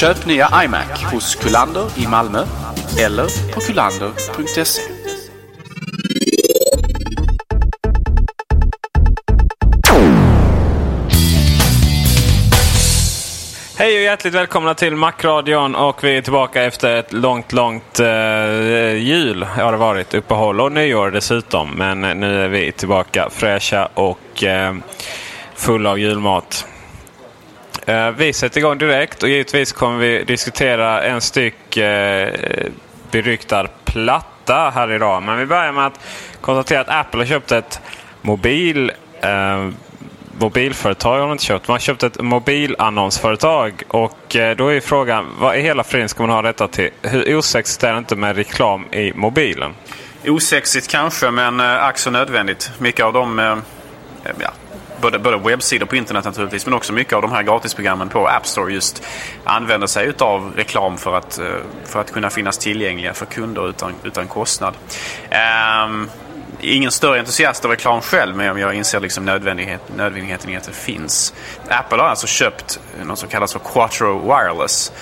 Köp nya iMac hos Kullander i Malmö eller på kullander.se. Hej och hjärtligt välkomna till Macradion och vi är tillbaka efter ett långt, långt eh, jul. Har det varit uppehåll och nyår dessutom. Men nu är vi tillbaka fräscha och eh, fulla av julmat. Eh, vi sätter igång direkt och givetvis kommer vi diskutera en styck eh, beryktad platta här idag. Men vi börjar med att konstatera att Apple har köpt ett mobil eh, mobilföretag har de inte köpt. Man har köpt ett mobilannonsföretag. Och eh, då är frågan, vad i hela friden ska man ha detta till? Hur osexigt är det inte med reklam i mobilen? Osexigt kanske, men ack så nödvändigt. Mycket av de, ja, både, både webbsidor på internet naturligtvis, men också mycket av de här gratisprogrammen på App Store just använder sig av reklam för att, eh, för att kunna finnas tillgängliga för kunder utan, utan kostnad. Um, ingen större entusiast av reklam själv men jag inser liksom nödvändighet, nödvändigheten i att det finns. Apple har alltså köpt eh, något som kallas för Quattro Wireless.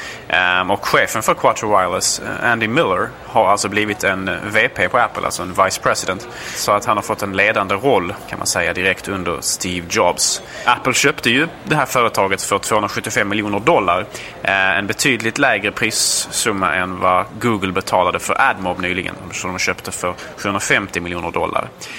Um, och chefen för Quattro Wireless, eh, Andy Miller, har alltså blivit en eh, VP på Apple, alltså en Vice President. Så att han har fått en ledande roll kan man säga direkt under Steve Jobs. Apple köpte ju det här företaget för 275 miljoner dollar. Uh, en betydligt lägre prissumma än vad Google betalade för AdMob nyligen. Som de köpte för 750 miljoner dollar.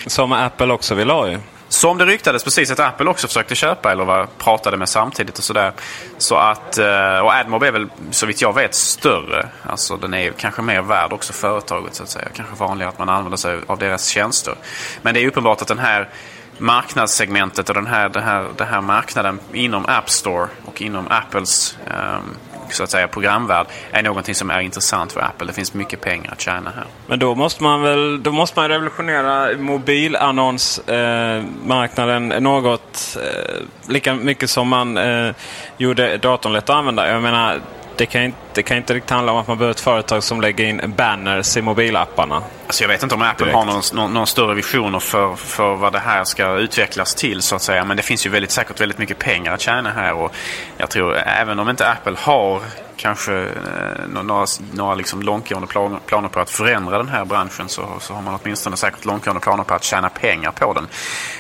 Som Apple också vill ha ju. Som det ryktades precis att Apple också försökte köpa eller var, pratade med samtidigt och sådär. Så att, eh, och AdMob är väl så vitt jag vet större. Alltså den är kanske mer värd också företaget så att säga. Kanske vanligare att man använder sig av deras tjänster. Men det är uppenbart att den här marknadssegmentet och den här, den här, den här marknaden inom App Store och inom Apples um, så att säga programvärld är någonting som är intressant för Apple. Det finns mycket pengar att tjäna här. Men då måste man väl då måste man revolutionera mobilannonsmarknaden eh, något eh, lika mycket som man eh, gjorde datorn lätt att använda. Jag menar, det kan, inte, det kan inte riktigt handla om att man behöver ett företag som lägger in banners i mobilapparna. Alltså jag vet inte om Apple direkt. har någon, någon, någon, större visioner för, för vad det här ska utvecklas till så att säga. Men det finns ju väldigt, säkert väldigt mycket pengar att tjäna här. Och jag tror även om inte Apple har kanske eh, några, några liksom långtgående planer, planer på att förändra den här branschen så, så har man åtminstone säkert långtgående planer på att tjäna pengar på den.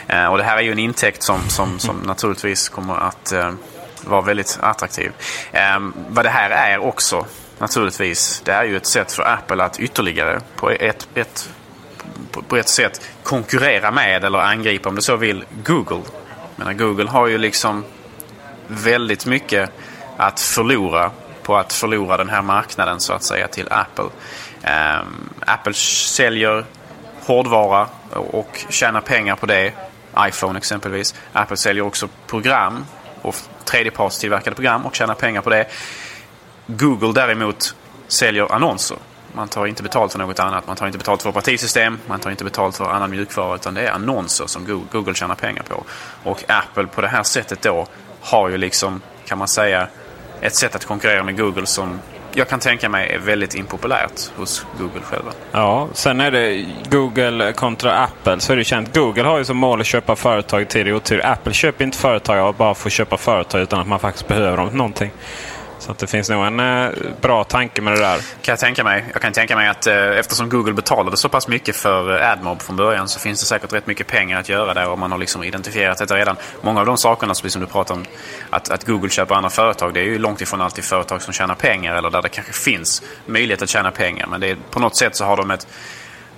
Eh, och det här är ju en intäkt som, som, som naturligtvis kommer att eh, vara väldigt attraktiv. Um, vad det här är också naturligtvis, det är ju ett sätt för Apple att ytterligare på ett, ett, på ett sätt konkurrera med eller angripa om du så vill Google. Men Google har ju liksom väldigt mycket att förlora på att förlora den här marknaden så att säga till Apple. Um, Apple säljer hårdvara och tjänar pengar på det. iPhone exempelvis. Apple säljer också program och tredjepartstillverkade program och tjänar pengar på det. Google däremot säljer annonser. Man tar inte betalt för något annat. Man tar inte betalt för operativsystem. Man tar inte betalt för annan mjukvara. Utan det är annonser som Google tjänar pengar på. Och Apple på det här sättet då har ju liksom, kan man säga, ett sätt att konkurrera med Google som jag kan tänka mig är väldigt impopulärt hos Google själva. Ja, sen är det Google kontra Apple. Så är det känt. Google har ju som mål att köpa företag i tid och otur. Apple köper inte företag bara för att köpa företag utan att man faktiskt behöver dem någonting. Så att det finns nog en eh, bra tanke med det där. Kan jag tänka mig. Jag kan tänka mig att eh, eftersom Google betalade så pass mycket för eh, AdMob från början så finns det säkert rätt mycket pengar att göra där och man har liksom identifierat detta redan. Många av de sakerna som du pratar om att, att Google köper andra företag det är ju långt ifrån alltid företag som tjänar pengar eller där det kanske finns möjlighet att tjäna pengar. Men det är, på något sätt så har de ett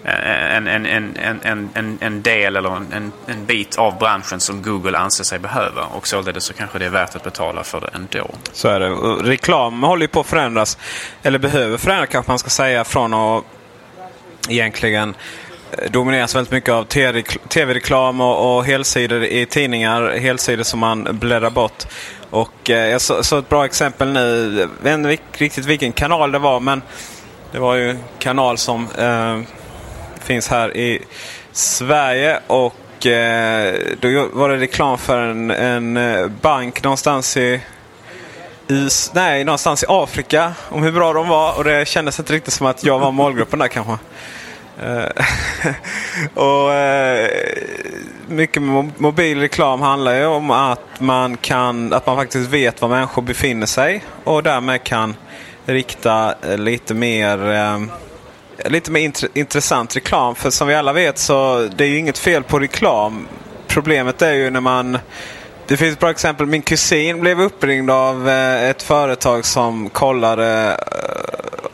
en, en, en, en, en, del eller en, en bit av branschen som Google anser sig behöva. Och således så kanske det är värt att betala för det ändå. Så är det. Reklam håller ju på att förändras. Eller behöver förändras kanske man ska säga. Från att egentligen eh, domineras väldigt mycket av tv-reklam och, och helsidor i tidningar. Helsidor som man bläddrar bort. Och eh, jag såg ett bra exempel nu. Jag vet inte riktigt vilken kanal det var men det var ju en kanal som eh, finns här i Sverige. Och eh, då var det reklam för en, en eh, bank någonstans i i, nej, någonstans i Afrika om hur bra de var. Och det kändes inte riktigt som att jag var målgruppen där kanske. Eh, och eh, Mycket mobil reklam handlar ju om att man, kan, att man faktiskt vet var människor befinner sig och därmed kan rikta eh, lite mer lite mer intressant reklam. För som vi alla vet så det är ju inget fel på reklam. Problemet är ju när man det finns ett bra exempel. Min kusin blev uppringd av eh, ett företag som kollade eh,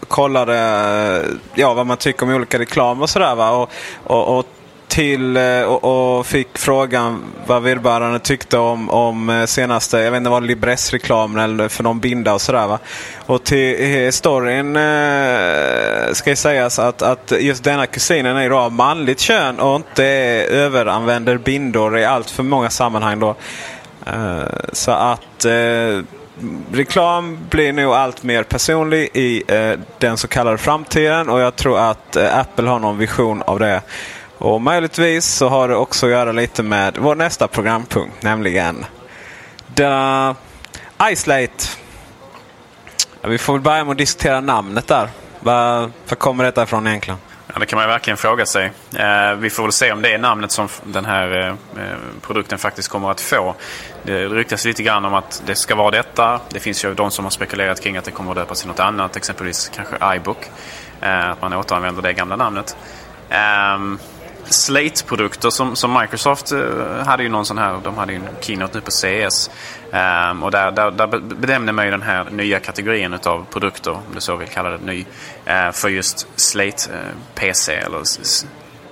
kollade ja, vad man tycker om olika reklam och sådär. Och, och, och, till, eh, och, och, fick frågan vad vederbörande tyckte om, om eh, senaste, jag vet inte var det Libresse-reklamen eller för någon binda och sådär. Och till storyn eh, ska ju sägas att, att just denna kusinen är då av manligt kön och inte överanvänder bindor i allt för många sammanhang då. Eh, så att eh, reklam blir nog allt mer personlig i eh, den så kallade framtiden och jag tror att eh, Apple har någon vision av det. Och möjligtvis så har det också att göra lite med vår nästa programpunkt, nämligen The Isolate. Ja, vi får väl börja med att diskutera namnet där. Var, var kommer detta ifrån egentligen? Ja, det kan man verkligen fråga sig. Eh, vi får väl se om det är namnet som den här eh, eh, produkten faktiskt kommer att få. Det ryktas lite grann om att det ska vara detta. Det finns ju de som har spekulerat kring att det kommer att döpas till något annat. Exempelvis kanske iBook. Eh, att man återanvänder det gamla namnet. Ehm, Slate-produkter som, som Microsoft eh, hade ju någon sån här, de hade ju en keynote nu på CS. Um, ehm, och där, där, där benämner man ju den här nya kategorin utav produkter, om du så vill kalla det ny, uh, för just Slate-PC. Eh, uh, eller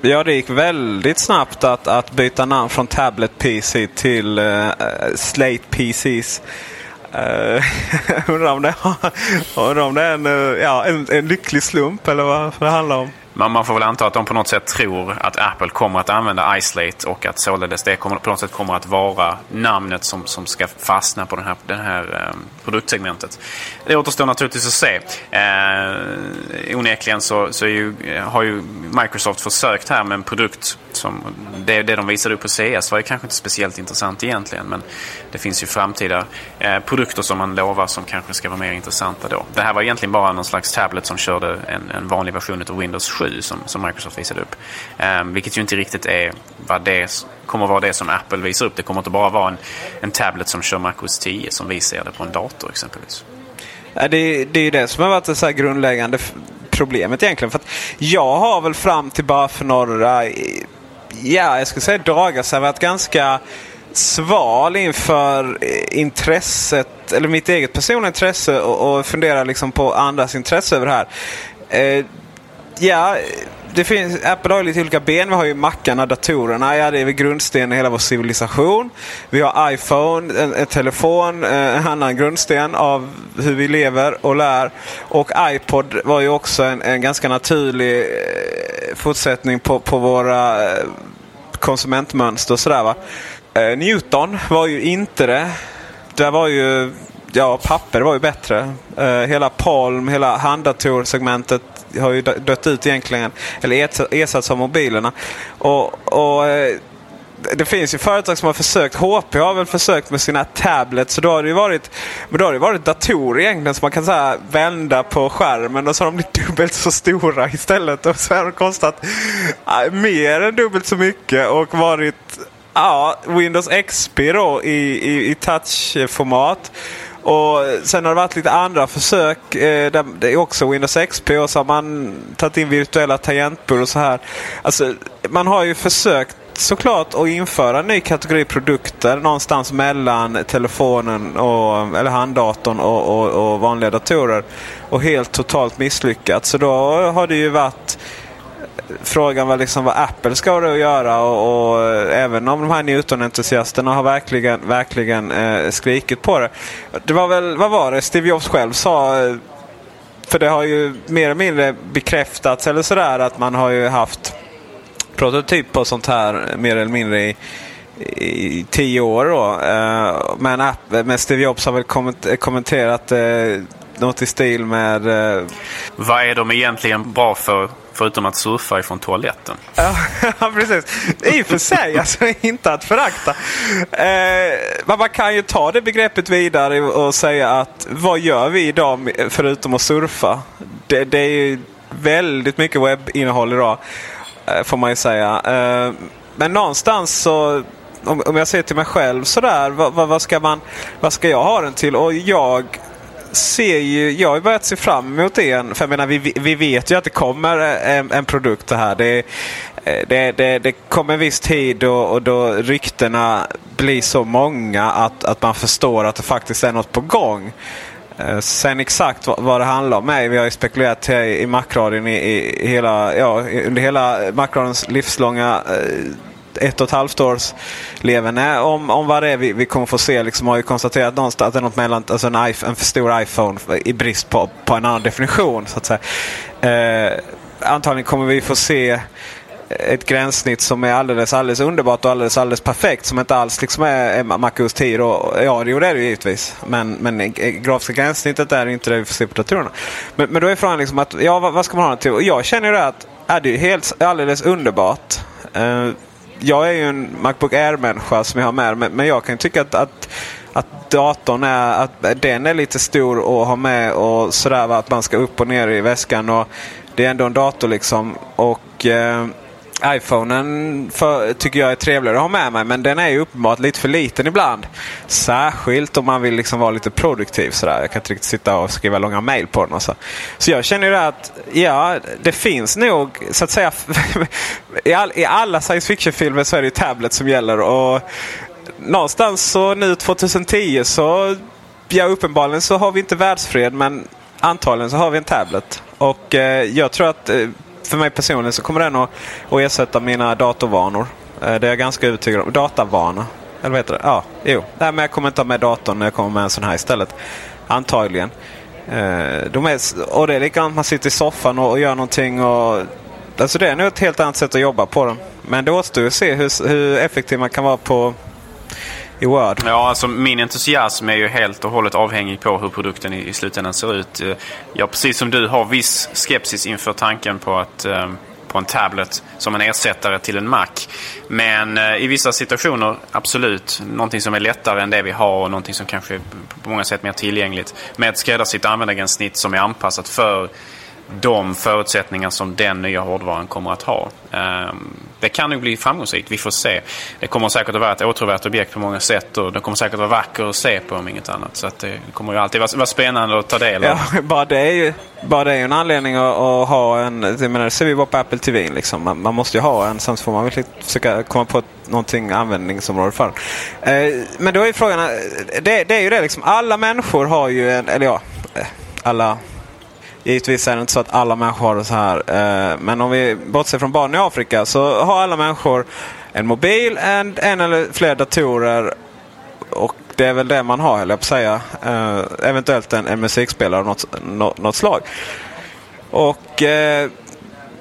Ja, det gick väldigt snabbt att, att byta namn från Tablet PC till uh, Slate PCs. Uh, undrar om det, undrar om det är en, ja, en, en lycklig slump eller vad det handlar om. Men man får väl anta att de på något sätt tror att Apple kommer att använda Isolate och att således det kommer, på något sätt kommer att vara namnet som, som ska fastna på det här, den här eh, produktsegmentet. Det återstår naturligtvis att se. Eh, onekligen så, så ju, har ju Microsoft försökt här med en produkt som det, det de visade upp på CS var ju kanske inte speciellt intressant egentligen men det finns ju framtida eh, produkter som man lovar som kanske ska vara mer intressanta då. Det här var egentligen bara någon slags tablet som körde en, en vanlig version av Windows 7 som, som Microsoft visade upp. Eh, vilket ju inte riktigt är vad det kommer vara det som Apple visar upp. Det kommer inte bara vara en, en tablet som kör MacOS 10 som vi ser det på en dator exempelvis. Det, det är ju det som har varit det så grundläggande problemet egentligen. För jag har väl fram till bara för några, ja jag skulle säga dagar har varit ganska sval inför eh, intresset, eller mitt eget personliga intresse och, och fundera liksom på andras intresse över det här. Eh, ja, det finns, Apple har ju lite olika ben. Vi har ju mackarna, datorerna. Ja, det är väl grundstenen i hela vår civilisation. Vi har iPhone, en, en telefon, eh, en annan grundsten av hur vi lever och lär. Och iPod var ju också en, en ganska naturlig eh, fortsättning på, på våra eh, konsumentmönster och sådär va. Newton var ju inte det. Det var ju ja, papper var ju bättre. hela Palm, hela handdatorsegmentet har ju dött ut egentligen. Eller ersatts av mobilerna. Och, och eh, det finns ju företag som har försökt. HP har väl försökt med sina tablets. Så då har det ju varit, men då har det varit datorer egentligen som man kan så vända på skärmen och så har de blivit dubbelt så stora istället. Och så har de kostat äh, mer än dubbelt så mycket och varit ja, Windows XP då i, i, i touchformat. Och Sen har det varit lite andra försök. Eh, där det är också Windows XP och så har man tagit in virtuella tangentbord och så här. Alltså, man har ju försökt såklart att införa en ny kategori produkter någonstans mellan telefonen och, eller handdatorn och, och, och vanliga datorer. Och helt totalt misslyckats. Så då har det ju varit frågan var liksom vad Apple ska då göra och, och även om de här Newton-entusiasterna har verkligen, verkligen eh, skrikit på det. Det var väl, vad var det Steve Jobs själv sa? För det har ju mer eller mindre bekräftats eller sådär att man har ju haft prototyp på sånt här mer eller mindre i, i tio år då. Eh, men, Apple, men Steve Jobs har väl kommenterat eh, något i stil med... Eh, vad är de egentligen bra för Förutom att surfa ifrån toaletten. Ja, precis. I och för sig, alltså inte att förakta. Eh, men man kan ju ta det begreppet vidare och säga att vad gör vi idag förutom att surfa? Det, det är ju väldigt mycket webbinnehåll idag. Eh, får man ju säga. Eh, men någonstans så om, om jag ser till mig själv sådär. Vad, vad, vad, ska man, vad ska jag ha den till? Och jag ser ju, jag har börjat se fram emot det. För jag menar, vi, vi vet ju att det kommer eh, en, en produkt det här. Det, eh, det, det, det kommer en viss tid och, och då ryktena blir så många att, att man förstår att det faktiskt är något på gång. Eh, sen exakt vad, det handlar om är, vi har ju spekulerat i Macradion i, i, hela, ja, under hela Macradions livslånga eh, ett och ett halvt års leverne om, om vad det är vi, vi kommer få se. Liksom har ju konstaterat någonstans att det är något mellan alltså en, iPhone, en för stor iPhone i brist på, på en annan definition. så att säga. Eh, antagligen kommer vi få se ett gränssnitt som är alldeles, alldeles underbart och alldeles, alldeles perfekt. Som inte alls liksom är MacOS 10. Då. Ja, det är det ju givetvis. Men, men grafiska gränssnittet är inte det vi får se på datorerna. Men, men då är frågan liksom att, ja vad, vad ska man ha den till? Och jag känner ju att är det är helt, alldeles underbart. Uh, jag är ju en Macbook Air-människa som jag har med. Men, men jag kan tycka att, att att datorn är, att den är lite stor att ha med och sådär. Att man ska upp och ner i väskan. Och det är ändå en dator liksom. Och eh, iPhonen för, tycker jag är trevligare att ha med mig men den är ju uppenbart lite för liten ibland. Särskilt om man vill liksom vara lite produktiv. Sådär. Jag kan inte riktigt sitta och skriva långa mail på den. Och så. så jag känner ju att ja, det finns nog så att säga i, all, i alla science fiction-filmer så är det ju tablet som gäller. Och någonstans så nu 2010 så ja, uppenbarligen så har vi inte världsfred men antagligen så har vi en tablet. Och eh, jag tror att eh, för mig personligen så kommer den att, att ersätta mina datorvanor. Eh, det är jag ganska övertygad om. Datavana. Eller vad heter det? Ja, jo. Nej, men jag kommer inte ha med datorn när jag kommer med en sån här istället. Antagligen. Eh, de är, och det är likadant man sitter i soffan och, och gör någonting. Och, alltså det är nog ett helt annat sätt att jobba på dem. Men det återstår att se hur, hur effektiv man kan vara på i Word? Ja, alltså min entusiasm är ju helt och hållet avhängig på hur produkten i, i slutändan ser ut. Eh, Jag, precis som du, har viss skepsis inför tanken på att eh, på en tablet som en ersättare till en Mac. Men eh, i vissa situationer, absolut. Någonting som är lättare än det vi har och någonting som kanske är på många sätt mer tillgängligt. Med ett skräddarsytt användargränssnitt som är anpassat för de förutsättningar som den nya hårdvaran kommer att ha. Ehm, det kan nog bli framgångsrikt, vi får se. Det kommer säkert att vara ett åtråvärt objekt på många sätt och det kommer säkert att vara vackert att se på om inget annat. Så det kommer ju alltid vara spännande att ta del av. Ja, bara det är ju, bara det är en anledning att, att ha en... Jag menar, det ser vi bara på Apple TV. Liksom. Man, man, måste ju ha en, sen får man väl försöka komma på någonting användningsområde för den. Men då är frågan, eh, det, det är ju det liksom. Alla människor har ju en, eller ja, eh, alla Givetvis är det inte så att alla människor har det så här. Eh, men om vi bortser från barn i Afrika så har alla människor en mobil, en, en eller flera datorer. Och det är väl det man har, höll jag på att säga. Eh, eventuellt en, en musikspelare av något, något, något slag. Och eh,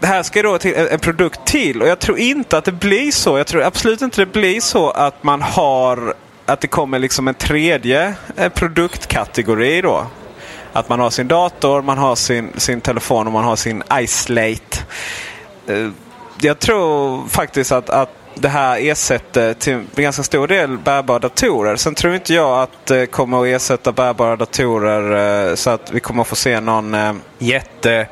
det här ska då till en produkt till och jag tror inte att det blir så. Jag tror absolut inte det blir så att man har att det kommer liksom en tredje produktkategori då. Att man har sin dator, man har sin, sin telefon och man har sin iSlate. Eh, jag tror faktiskt att, att det här ersätter till en ganska stor del bärbara datorer. Sen tror inte jag att det kommer att ersätta bärbara datorer eh, så att vi kommer att få se någon jätte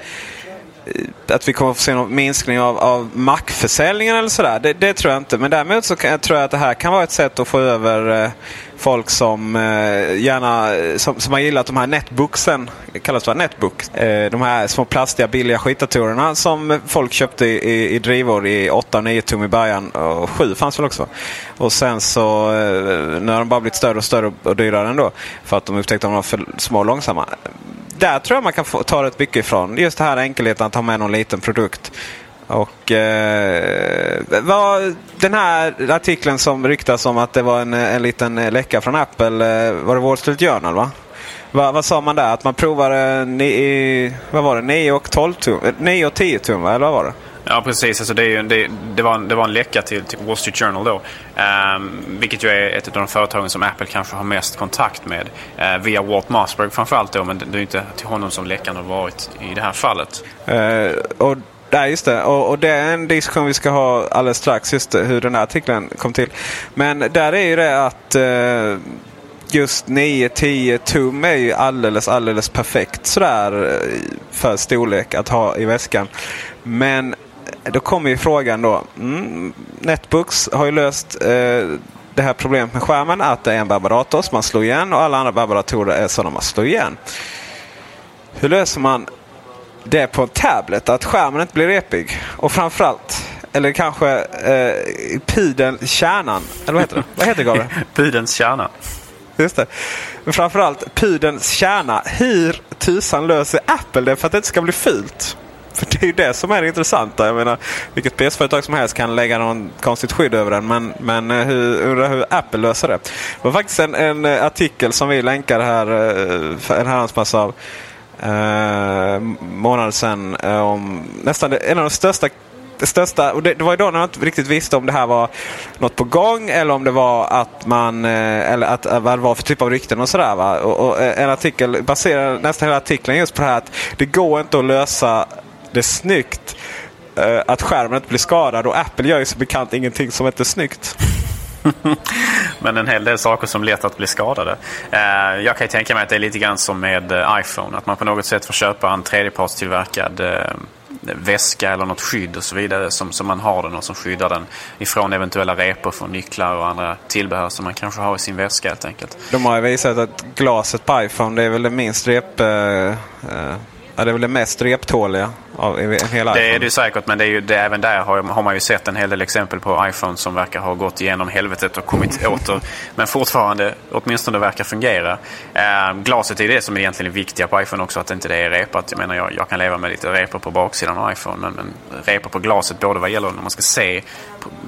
Eh, att vi kommer att få se någon minskning av, av Mac-försäljningen eller sådär. Det, det, tror jag inte. Men däremot så kan, tror jag att det här kan vara ett sätt att få över eh, folk som eh, gärna eh, som, som har gillat de här netbooksen. Kallas för netbook. Eh, de här små plastiga billiga skitdatorerna som folk köpte i, i drivor i 8 och 9 tum i början. Och 7 fanns väl också. Och sen så eh, nu har de bara blivit större och större och dyrare ändå. För att de upptäckte att de var för små och långsamma. Där tror jag man kan få, ta rätt mycket ifrån. Just det här enkelheten att ha med någon liten produkt. Och eh, vad, den här artikeln som ryktas om att det var en, en liten läcka från Apple. Eh, var det Wall Street Journal va? Va, vad sa man där? Att man provade eh, ni, vad var det, 9 och 12 tum? Eh, 9 och 10 tum va? Eller vad var det? Ja precis, alltså det, är, det, det, var, det var en läcka till, till Wall Street Journal då. Um, vilket ju är ett av de företagen som Apple kanske har mest kontakt med. Uh, via Walt Mossberg framförallt då, men det, är inte till honom som läckan har varit i det här fallet. Uh, och Nej, just det. Och, och, det är en diskussion vi ska ha alldeles strax. Just det, hur den här artikeln kom till. Men där är ju det att eh, just 9-10 tum är ju alldeles, alldeles perfekt sådär eh, för storlek att ha i väskan. Men då kommer ju frågan då. Mm, Netbooks har ju löst eh, det här problemet med skärmen att det är en barbarator som man slår igen och alla andra barbaratorer är sådana man slår igen. Hur löser man det på en tablet? Att skärmen inte blir repig? Och framförallt, eller kanske eh, pudeln, kärnan. Eller vad heter det? Vad heter det Pudelns kärna. Just det. Men framförallt pudelns kärna. Hur tusan löser Apple det för att det inte ska bli fult? För det är ju det som är det intressanta. Jag menar, vilket PS-företag som helst kan lägga någon konstigt skydd över den. Men, men eh, hur, undrar hur Apple löser det. Det var faktiskt en, en eh, artikel som vi länkar här eh, för en herrans massa av eh, månader sedan. Om nästan en av de största det största, och det, det, var ju då när man inte riktigt visste om det här var något på gång eller om det var att man, eller att, vad det var för typ av rykten och sådär. Va? Och, och en artikel baserar nästan hela artikeln just på det här att det går inte att lösa det är snyggt uh, att skärmen inte blir skadad. Och Apple gör ju som bekant ingenting som inte är snyggt. Men en hel del saker som lätt att bli skadade. Uh, jag kan ju tänka mig att det är lite grann som med uh, iPhone. Att man på något sätt får köpa en tredjepartstillverkad väska eller något skydd och så vidare som, som man har den och som skyddar den ifrån eventuella repor från nycklar och andra tillbehör som man kanske har i sin väska helt enkelt. De har ju visat att glaset på iPhone det är väl det minst rep... Uh, Ja, det är väl det mest reptåliga av en hel iPhone. Det är det säkert, men det är ju, det, även där har, har, man ju sett en hel del exempel på iPhone som verkar ha gått igenom helvetet och kommit åter. Men fortfarande åtminstone verkar fungera. Eh, glaset är det som egentligen är viktiga på iPhone också, att inte det är repat. Jag menar, jag, jag kan leva med lite repor på baksidan av iPhone, men, men repor på glaset, både vad gäller när man ska se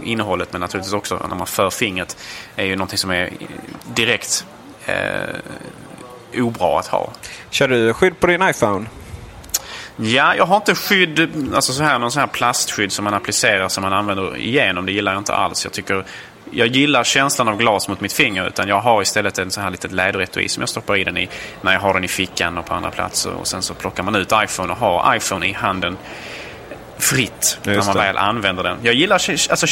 innehållet, men naturligtvis också när man för fingret, är ju någonting som är direkt eh, obra att ha. Kör du skydd på din iPhone? Ja, jag har inte skydd, alltså så här, någon sån här plastskydd som man applicerar som man använder igenom. Det gillar jag inte alls. Jag tycker jag gillar känslan av glas mot mitt finger. Utan jag har istället en sån här litet läderetui som jag stoppar i den i när jag har den i fickan och på andra platser. Och sen så plockar man ut iPhone och har iPhone i handen fritt när man väl använder den. Jag gillar alltså,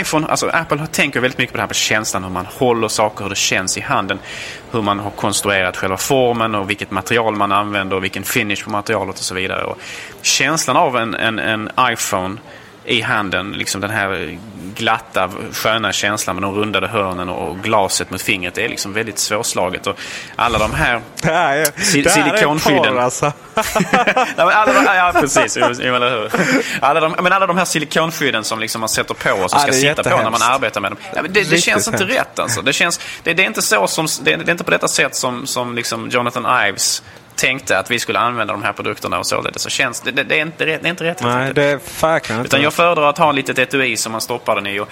iPhone, alltså Apple tänker väldigt mycket på det här med känslan, hur man håller saker, hur det känns i handen. Hur man har konstruerat själva formen och vilket material man använder och vilken finish på materialet och så vidare. Och känslan av en, en, en iPhone i handen. Liksom den här glatta, sköna känslan med de rundade hörnen och glaset mot fingret. Det är liksom väldigt svårslaget. Och alla de här, det här är, si silikonskydden. alltså. alla, ja, precis. Alla de, men alla de här silikonskydden som liksom man sätter på och som ska sitta på när man arbetar med dem. Ja, det, det känns inte rätt alltså. Det, känns, det, det, är inte så som, det, det är inte på detta sätt som, som liksom Jonathan Ives tänkte att vi skulle använda de här produkterna och således så känns det, det, det, är, inte rätt, det är inte rätt. Nej, det är verkligen inte Utan jag föredrar att ha ett litet etui som man stoppar den i. Och,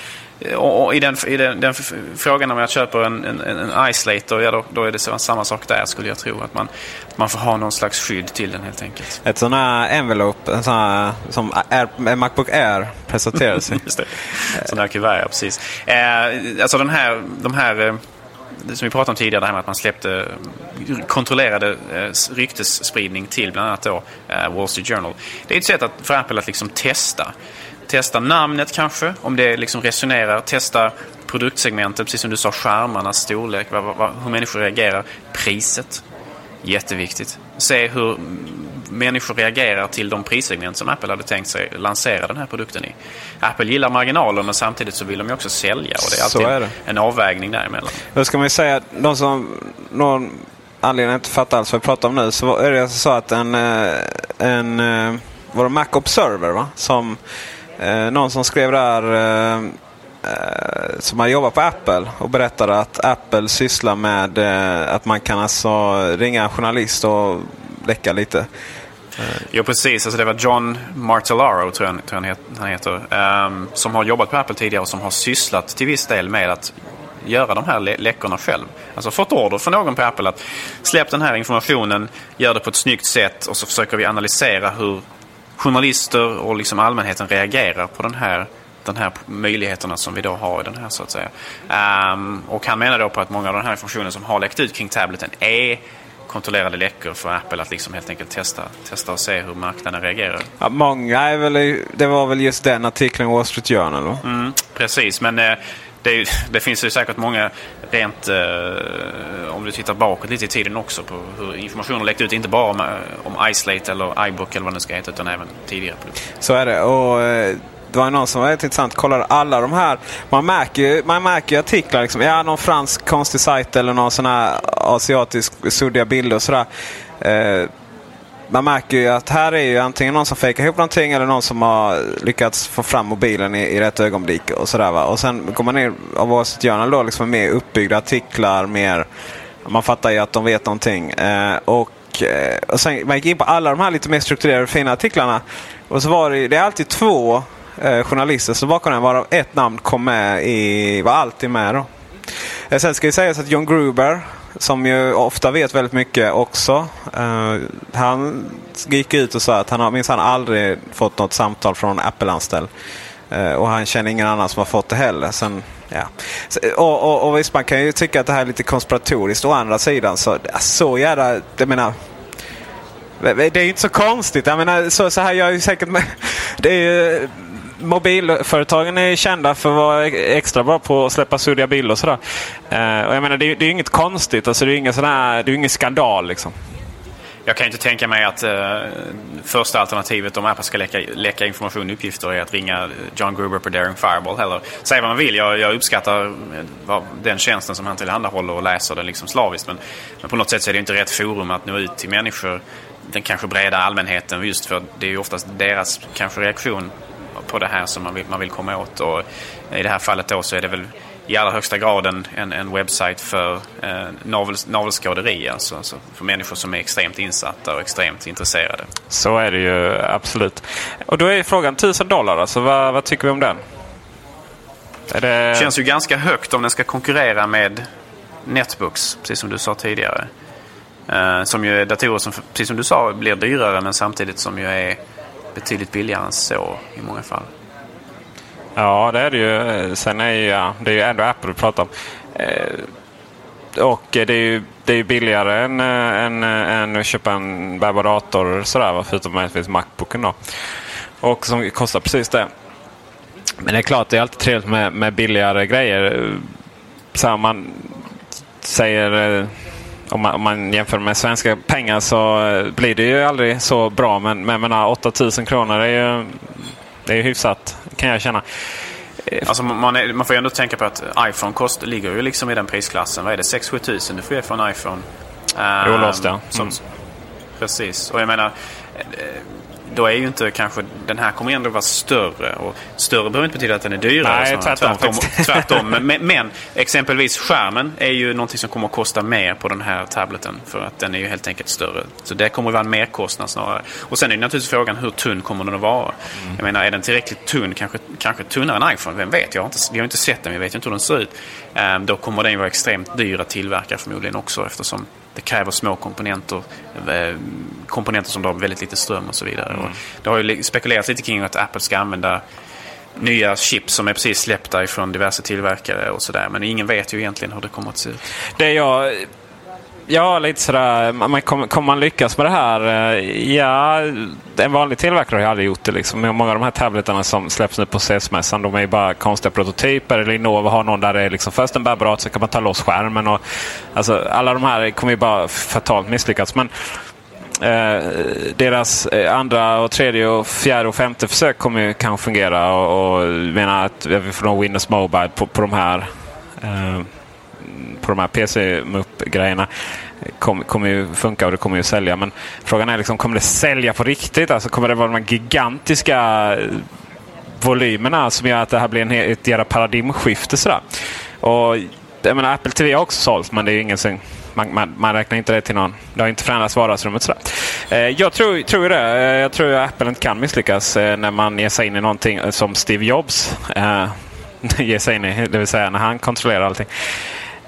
och, och i den, i den, den, frågan om jag köper en, en, en Isolator, ja då, då är det samma sak där skulle jag tro. Att man, man får ha någon slags skydd till den helt enkelt. Ett sån här envelope, en sån här, som Air, Macbook Air presenterades i. Just det, sån här kuvert, ja, precis. Eh, alltså den här, de här eh, det som vi pratade om tidigare, det här med att man släppte eh, kontrollerade eh, ryktesspridning till bland annat då eh, Wall Street Journal. Det är ett sätt att, för Apple att liksom testa. Testa namnet kanske, om det liksom resonerar. Testa produktsegmentet, precis som du sa, skärmarnas storlek, vad, vad, hur människor reagerar. Priset, jätteviktigt. Se hur människor reagerar till de prissegment som Apple hade tänkt sig lansera den här produkten i. Apple gillar marginaler men samtidigt så vill de ju också sälja och det är alltid är det. en avvägning däremellan. Då ska man ju säga att de som någon anledning inte fattar alls vad vi pratar om nu så är det alltså så att en, eh, en eh, var det Mac Observer va? Som eh, någon som skrev där som har jobbat på Apple och berättade att Apple sysslar med att man kan alltså ringa en journalist och läcka lite. Eh, jo, precis. Alltså, det var John Martellaro, tror jag, tror jag han heter, um, som har jobbat på Apple tidigare och som har sysslat till viss del med att göra de här lä läckorna själv. Alltså fått order från någon på Apple att släpp den här informationen, gör det på ett snyggt sätt och så försöker vi analysera hur journalister och liksom allmänheten reagerar på den här den här möjligheterna som vi då har i den här så att säga. Um, och han menar då på att många av den här informationen som har läckt ut kring tableten är kontrollerade läckor för Apple att liksom helt enkelt testa, testa och se hur marknaden reagerar. Ja, många är väl, det var väl just den artikeln i Wall Street Journal? Mm, precis, men eh, det, det, finns ju säkert många rent, eh, om du tittar bakåt lite i tiden också, på hur informationen läckt ut. Inte bara om, eh, om Islate eller iBook eller vad det ska heta, utan även tidigare produkter. Så är det. Och, eh, det var någon som var väldigt intressant. Kollar alla de här. Man märker ju man märker artiklar. Liksom, ja, någon fransk konstig sajt eller någon sån här asiatisk suddiga bilder och sådär. Eh, man märker ju att här är ju antingen någon som fejkar ihop någonting eller någon som har lyckats få fram mobilen i, i rätt ögonblick. Och, sådär, va? och sen går man ner av Wall Street Journal då liksom mer uppbyggda artiklar. Mer, man fattar ju att de vet någonting. Eh, och, eh, och sen man gick in på alla de här lite mer strukturerade fina artiklarna. Och så var det, det är alltid två eh, journalister som bakom den varav ett namn kom med i, var alltid med då. Eh, sen ska det sägas att John Gruber som ju ofta vet väldigt mycket också. eh, han gick ut och sa att han har minsann aldrig fått något samtal från Apple-anställd. Eh, och han känner ingen annan som har fått det heller. Sen, ja. och, och, och visst, man kan ju tycka att det här är lite konspiratoriskt. Å andra sidan så, så jävla... Jag menar, det är ju inte så konstigt. Jag menar, så, så här gör ju säkert... Med, det är ju, mobilföretagen är kända för att vara extra bra på att släppa suddiga bilder och sådär. Eh, och jag menar, det, det är inget konstigt. Alltså, det är ingen, sån här, det är ingen skandal liksom. Jag kan inte tänka mig att eh, första alternativet om Apple ska läcka, läcka information och uppgifter är att ringa John Gruber på Daring Fireball heller. Säg vad man vill, jag, jag uppskattar eh, vad, den tjänsten som han tillhandahåller och läser den liksom slaviskt. Men, men på något sätt så är det inte rätt forum att nå ut till människor, den kanske breda allmänheten just för det är ju oftast deras kanske reaktion på det här som man vill, man vill komma åt. Och I det här fallet då så är det väl i allra högsta grad en, en, en webbsajt för eh, navel, navelskåderi. Alltså, alltså för människor som är extremt insatta och extremt intresserade. Så är det ju absolut. Och då är frågan 1000 dollar. Alltså, vad, vad tycker vi om den? Är det... känns ju ganska högt om den ska konkurrera med Netbooks, precis som du sa tidigare. Eh, som ju är datorer som, precis som du sa, blir dyrare men samtidigt som ju är betydligt billigare än så i många fall. Ja, det är det ju. Sen är ju, ja, det är ju ändå Apple vi pratar om. Eh, och det är ju det är billigare än, eh, än, eh, än att köpa en bärbar dator sådär, förutom möjligtvis Macbooken då. Och som kostar precis det. Men det är klart, det är alltid trevligt med, med billigare grejer. Eh, så här, man säger om man, om man, jämför med svenska pengar så eh, blir det ju aldrig så bra. Men, men menar, 8000 kronor är ju, det är ju hyfsat kan jag känna. Eh, alltså man, är, man får ju ändå tänka på att iPhone kost, ligger ju liksom i den prisklassen. Vad är det? 6-7 tusen du får ge för en iPhone. Uh, Olåst ja. Mm. precis. Och jag menar då är ju inte kanske den här kommer ändå vara större. Och större behöver inte betyda att den är dyrare. Nej, tvärtom. tvärtom, tvärtom. Men, men, exempelvis skärmen är ju någonting som kommer att kosta mer på den här tableten. För att den är ju helt enkelt större. Så det kommer att vara en merkostnad snarare. Och sen är det naturligtvis frågan hur tunn kommer den att vara? Mm. Jag menar, är den tillräckligt tunn, kanske, kanske tunnare än iPhone? Vem vet? Jag har inte, jag har inte sett den, jag vet inte hur den ser ut. Um, då kommer den vara extremt dyr att tillverka förmodligen också eftersom det kräver små komponenter. Eh, komponenter som drar väldigt lite ström och så vidare. Mm. Och det har ju spekulerats lite kring att Apple ska använda nya chips som är precis släppta ifrån diverse tillverkare och sådär. Men ingen vet ju egentligen hur det kommer att se ut. Det jag Ja, lite sådär. Man, kommer, kommer man lyckas med det här? Eh, ja, en vanlig tillverkare har ju aldrig gjort det. Liksom. Många av de här tableterna som släpps nu på CES-mässan de är ju bara konstiga prototyper. Lenovo har någon där det är liksom först en bärbar så kan man ta loss skärmen. Och, alltså, alla de här kommer ju bara fatalt misslyckas. Men eh, deras eh, andra, och tredje, och fjärde och femte försök kommer ju kanske fungera. Och, och menar att vi får nog Windows Mobile på, på de här eh, på de här PC-MUP-grejerna kommer kom ju funka och det kommer ju sälja. Men frågan är liksom, kommer det sälja på riktigt? Alltså kommer det vara de här gigantiska volymerna som gör att det här blir en, ett jävla paradigmskifte? Sådär. Och, jag menar, Apple TV har också sålt men det är ingen som man, man, man, räknar inte det till någon. Det har inte förändrats vardagsrummet sådär. Eh, jag tror, tror det. Eh, jag tror att Apple inte kan misslyckas eh, när man ger sig in i någonting eh, som Steve Jobs eh, ger sig in i. Det vill säga när han kontrollerar allting.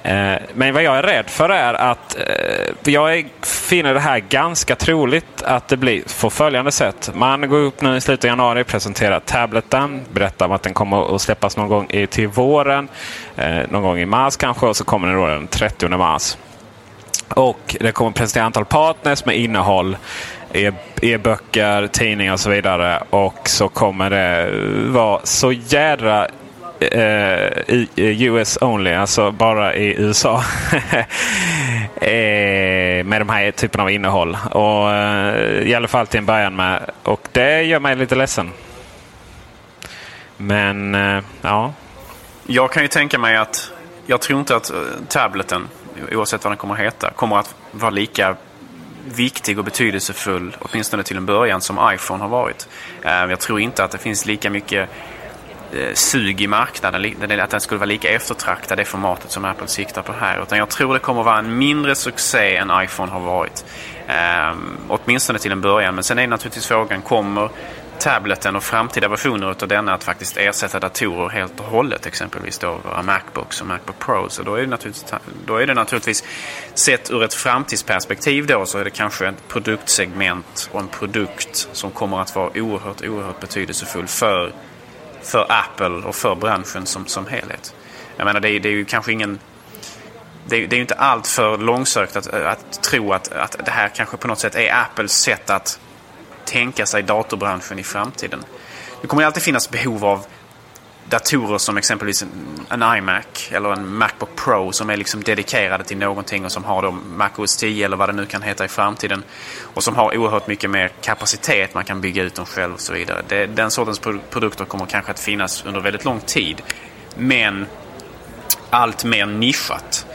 Eh, men vad jag är rädd för är att eh, jag finner det här ganska troligt att det blir på följande sätt. Man går upp nu i slutet av januari, presenterar tableten, berättar om att den kommer att släppas någon gång till våren. Eh, någon gång i mars kanske och så kommer den då den 30 mars. Och det kommer att presentera antal partners med innehåll e- e-böcker, tidningar och så vidare. Och så kommer det vara så jädra eh, eh US only, alltså bara i USA. Eh, med de här typen av innehåll. Och, eh, I alla fall till en början med. Och det gör mig lite ledsen. Men eh, ja. Jag kan ju tänka mig att jag tror inte att tableten, oavsett vad den kommer att heta, kommer att vara lika viktig och betydelsefull, åtminstone till en början, som iPhone har varit. Jag tror inte att det finns lika mycket Eh, sug i marknaden, att den skulle vara lika eftertraktad det formatet som Apple siktar på här. Utan jag tror det kommer vara en mindre succé än iPhone har varit. Um, åtminstone till en början. Men sen är naturligtvis frågan, kommer tableten och framtida versioner utav denna att faktiskt ersätta datorer helt och hållet. Exempelvis då våra Macbooks och Macbook Pro. Så då är, det naturligtvis, då är det naturligtvis, sett ur ett framtidsperspektiv då, så är det kanske ett produktsegment och en produkt som kommer att vara oerhört, oerhört betydelsefull för för Apple och för branschen som, som helhet. Jag menar, det är, det är ju kanske ingen... Det är, det är ju inte allt för långsökt att, att tro att, att det här kanske på något sätt är Apples sätt att tänka sig datorbranschen i framtiden. Det kommer alltid finnas behov av datorer som exempelvis en iMac eller en Macbook Pro som är liksom dedikerade till någonting och som har då MacOS 10 eller vad det nu kan heta i framtiden. Och som har oerhört mycket mer kapacitet, man kan bygga ut dem själv och så vidare. Det, den sortens produkter kommer kanske att finnas under väldigt lång tid. Men allt mer nischat.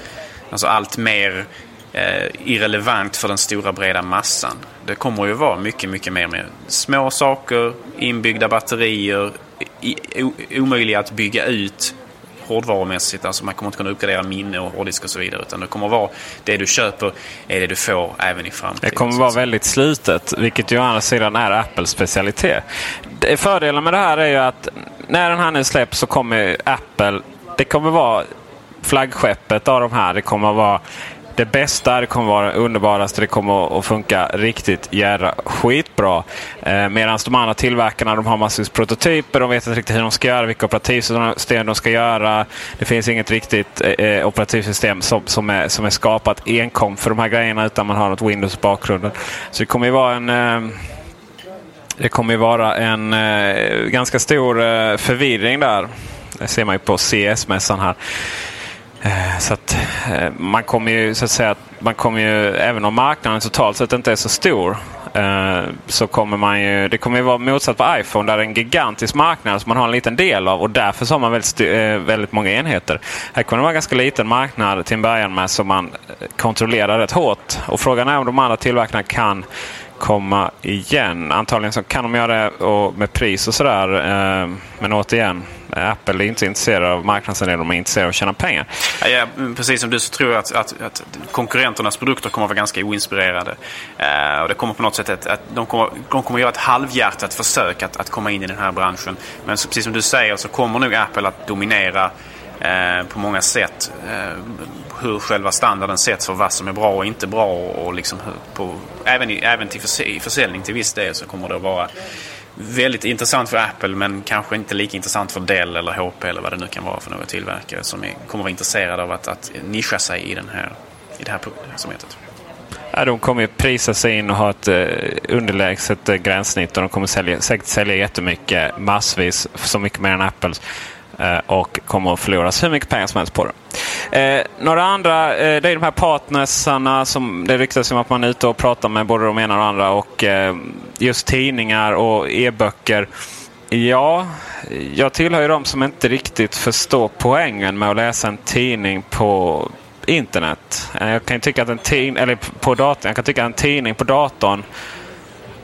Alltså allt mer eh, irrelevant för den stora breda massan. Det kommer ju vara mycket, mycket mer med små saker, inbyggda batterier, omöjliga att bygga ut hårdvarumässigt. Alltså man kommer inte kunna uppgradera minne och hårddisk och så vidare. Utan det kommer vara det du köper är det du får även i framtiden. Det kommer vara väldigt slitet, vilket ju å andra sidan är Apples specialitet. Fördelen med det här är ju att när den här nu släpps så kommer Apple, det kommer vara flaggskeppet av de här. Det kommer vara det bästa, det kommer vara det underbaraste, det kommer att funka riktigt jädra skitbra. Eh, Medan de andra tillverkarna de har massvis prototyper, de vet inte riktigt hur de ska göra, vilka operativsystem de ska göra. Det finns inget riktigt eh, eh, operativsystem som, som, är, som är skapat enkom för de här grejerna utan man har något Windows i bakgrunden. Så det kommer ju vara en eh, det kommer ju vara en eh, ganska stor eh, förvirring där. Det ser man ju på CS-mässan här. Eh, så att eh, man kommer ju så att säga man kommer ju, även om marknaden totalt sett inte är så stor, eh, så kommer man ju, det kommer ju vara motsatt på iPhone där det är en gigantisk marknad som man har en liten del av och därför så har man väldigt, väldigt många enheter. Här kommer det vara en ganska liten marknad till en början med som man kontrollerar rätt hårt. Och frågan är om de andra tillverkarna kan komma igen. Antagligen så kan de göra det och med pris och sådär. Eh, men återigen, Apple är inte intresserade av marknadsandel, de är intresserade av att tjäna pengar. Ja, mm, precis som du så tror jag att, att, att konkurrenternas produkter kommer att vara ganska oinspirerade. Eh, och det kommer på något sätt att, att de, kommer, de kommer göra ett halvhjärtat försök att, att komma in i den här branschen. Men så, precis som du säger så kommer nog Apple att dominera eh, på många sätt. Eh, hur själva standarden sätts för vad som är bra och inte bra. Och liksom på, även, i, även till försäljning till viss del så kommer det att vara väldigt intressant för Apple men kanske inte lika intressant för Dell eller HP eller vad det nu kan vara för några tillverkare som är, kommer vara intresserade av att, att nischa sig i, den här, i det här segmentet. Ja, de kommer prisa sig in och ha ett eh, underlägset eh, gränssnitt och de kommer sälja, säkert sälja jättemycket, massvis, så mycket mer än Apples. Eh, och kommer att förloras hur mycket pengar som helst på det. Eh, några andra, eh, det är de här partnersarna som det ryktas om att man är ute och pratar med både de ena och de andra. Och eh, just tidningar och e-böcker. Ja, jag tillhör ju de som inte riktigt förstår poängen med att läsa en tidning på internet. Eh, jag kan tycka att en tidning, eller på datorn, jag kan tycka att en tidning på datorn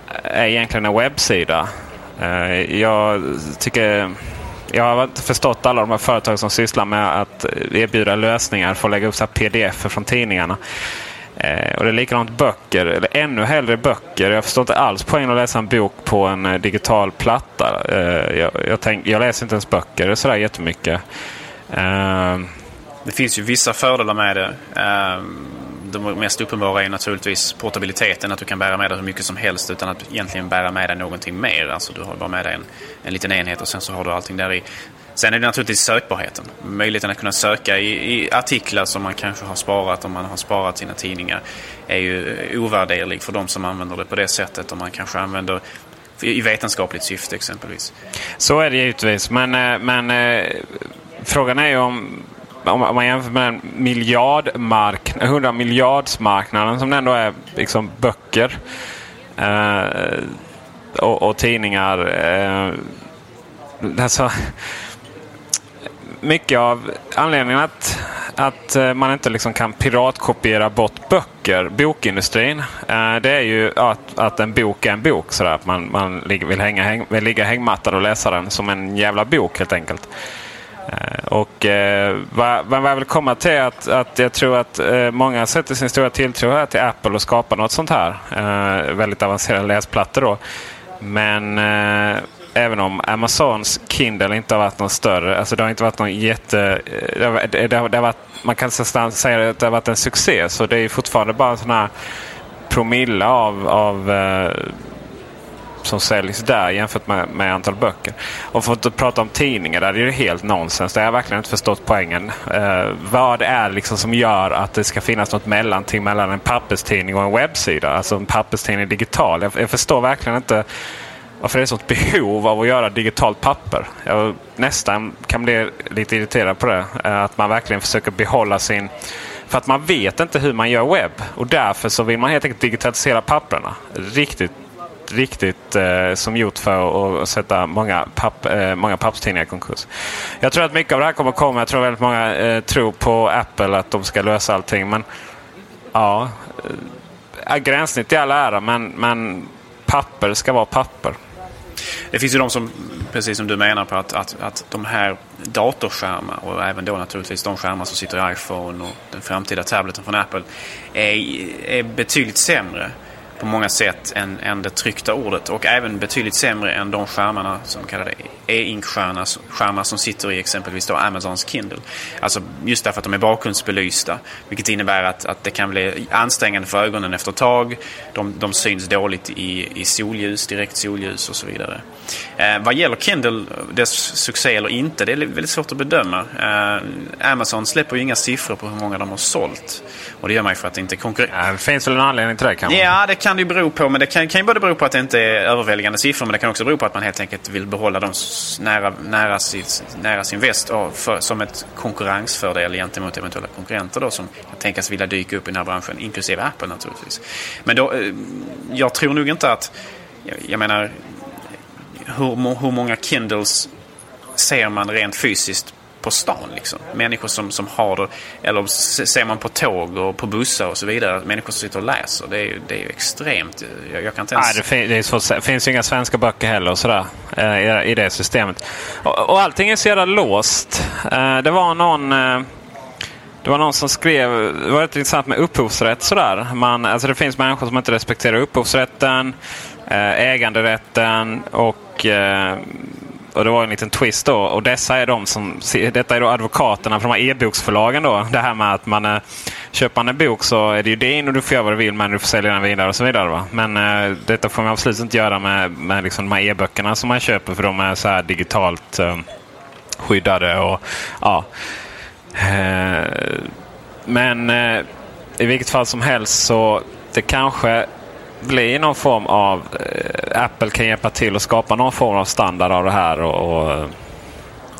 eh, är egentligen en webbsida. Eh, jag tycker jag har inte förstått alla de här företag som sysslar med att erbjuda lösningar för att lägga upp så pdf från tidningarna. Eh, och det är likadant böcker, eller ännu hellre böcker. Jag förstår inte alls poängen att läsa en bok på en eh, digital platta. Eh, jag, jag, tänk, jag, läser inte ens böcker sådär jättemycket. Eh, det finns ju vissa fördelar med det. Eh, de mest uppenbara är naturligtvis portabiliteten, att du kan bära med dig hur mycket som helst utan att egentligen bära med dig någonting mer. Alltså du har bara med dig en, en liten enhet och sen så har du allting där i. Sen är det naturligtvis sökbarheten. Möjligheten att kunna söka i, i, artiklar som man kanske har sparat om man har sparat sina tidningar är ju ovärderlig för de som använder det på det sättet. Om man kanske använder i vetenskapligt syfte exempelvis. Så är det givetvis. Men, eh, men eh, frågan är ju om, om, man jämför med den miljardmark, 100 miljardsmarknaden som det ändå är liksom böcker eh, och, och, tidningar. Eh, alltså, mycket av anledningen att, att eh, man inte liksom kan piratkopiera bort böcker, bokindustrin, eh, det är ju att, att en bok är en bok. Sådär. Att man, man vill, hänga, häng, vill ligga hängmattad och läsa den som en jävla bok helt enkelt. Eh, eh, vad, vad jag vill komma till är att, att jag tror att eh, många sätter sin stora tilltro här till Apple och skapar något sånt här. Eh, väldigt avancerade läsplattor då. Men även om Amazons Kindle inte har varit någon större. Alltså det har inte varit någon jätte... Det har, det har, det har varit, man kan säga att det har varit en succé. Så det är fortfarande bara en sån här promille av, av eh, som säljs där jämfört med, med antal böcker. Och för att prata om tidningar där är det helt nonsens. Där har jag verkligen inte förstått poängen. Eh, vad det är liksom som gör att det ska finnas något mellanting mellan en papperstidning och en webbsida. Alltså en papperstidning digital. Jag, jag förstår verkligen inte varför det är ett sånt behov av att göra digitalt papper. Jag nästan kan bli lite irriterad på det. Eh, att man verkligen försöker behålla sin... För att man vet inte hur man gör webb. Och därför så vill man helt enkelt digitalisera papperna. Riktigt, riktigt eh, som gjort för att sätta många, papp, eh, många pappstidningar i konkurs. Jag tror att mycket av det här kommer att komma. Jag tror väldigt många eh, tror på Apple att de ska lösa allting. Men ja, eh, gränssnitt i all ära men, men papper ska vara papper. Det finns ju de som, precis som du menar på, att, att, att de här datorskärmar och även då naturligtvis de skärmar som sitter i iPhone och den framtida tableten från Apple är, är betydligt sämre på många sätt än, än det tryckta ordet och även betydligt sämre än de skärmarna som kallar e-ink-skärmar som sitter i exempelvis då Amazons Kindle. Alltså just därför att de är bakgrundsbelysta vilket innebär att, att det kan bli ansträngande för ögonen efter ett tag. De, de syns dåligt i, i solljus, direkt solljus och så vidare. Eh, vad gäller Kindle, dess succé eller inte, det är väldigt svårt att bedöma. Eh, Amazon släpper ju inga siffror på hur många de har sålt. Och det gör man ju för att det inte konkurrerar. Ja, det finns väl en anledning till det kanske? Ja, det kan det ju bero på. Men det kan, kan ju både bero på att det inte är överväldigande siffror men det kan också bero på att man helt enkelt vill behålla dem nära, nära, sitt, nära sin väst för, som ett konkurrensfördel gentemot eventuella konkurrenter då, som kan tänkas vilja dyka upp i den här branschen, inklusive Apple naturligtvis. Men då, eh, jag tror nog inte att, jag, jag menar, hur, hur många Kindles ser man rent fysiskt på stan. Liksom. Människor som, som har det. Eller ser man på tåg och på bussar och så vidare. Människor som sitter och läser. Det är ju, det är ju extremt. Jag, jag kan inte ens... Nej, det, fin det, är finns ju inga svenska böcker heller och sådär, eh, i, i det systemet. Och, och allting är så jävla låst. Eh, det var någon... Eh, det var någon som skrev, det var rätt intressant med upphovsrätt sådär. Man, alltså det finns människor som inte respekterar upphovsrätten, äganderätten och och det var en liten twist då. Och dessa är de som, detta är då advokaterna för de här e-boksförlagen. Då. Det här med att man eh, köper man en bok så är det ju din och du får göra vad du vill men du får sälja den vidare och så vidare. Va? Men eh, detta får man absolut inte göra med, med liksom de här e-böckerna som man köper för de är så här digitalt eh, skyddade. Och, ja. Eh, men eh, i vilket fall som helst så det kanske bli någon form av... Eh, Apple kan hjälpa till att skapa någon form av standard av det här. Och, och, eh,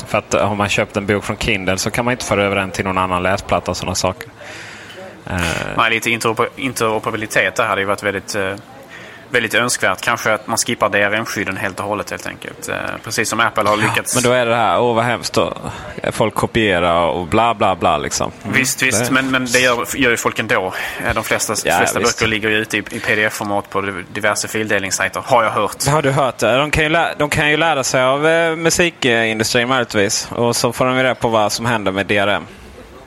för att eh, har man köpt en bok från Kindle så kan man inte föra över den till någon annan läsplatta och sådana saker. Eh. Nej, lite interoperabilitet där hade ju varit väldigt eh, väldigt önskvärt. Kanske att man skippar DRM-skydden helt och hållet helt enkelt. Eh, precis som Apple har lyckats. Ja, men då är det här, åh vad hemskt då. Folk kopierar och bla bla bla liksom. Mm. Visst, visst. Det... Men, men det gör, gör ju folk ändå. Eh, de flesta, ja, flesta böcker ligger ju ute i, i pdf-format på diverse fildelningssajter. Har jag hört. Har du hört det? De kan ju, lä de kan ju lära sig av eh, musikindustrin möjligtvis. Och så får de reda på vad som händer med DRM.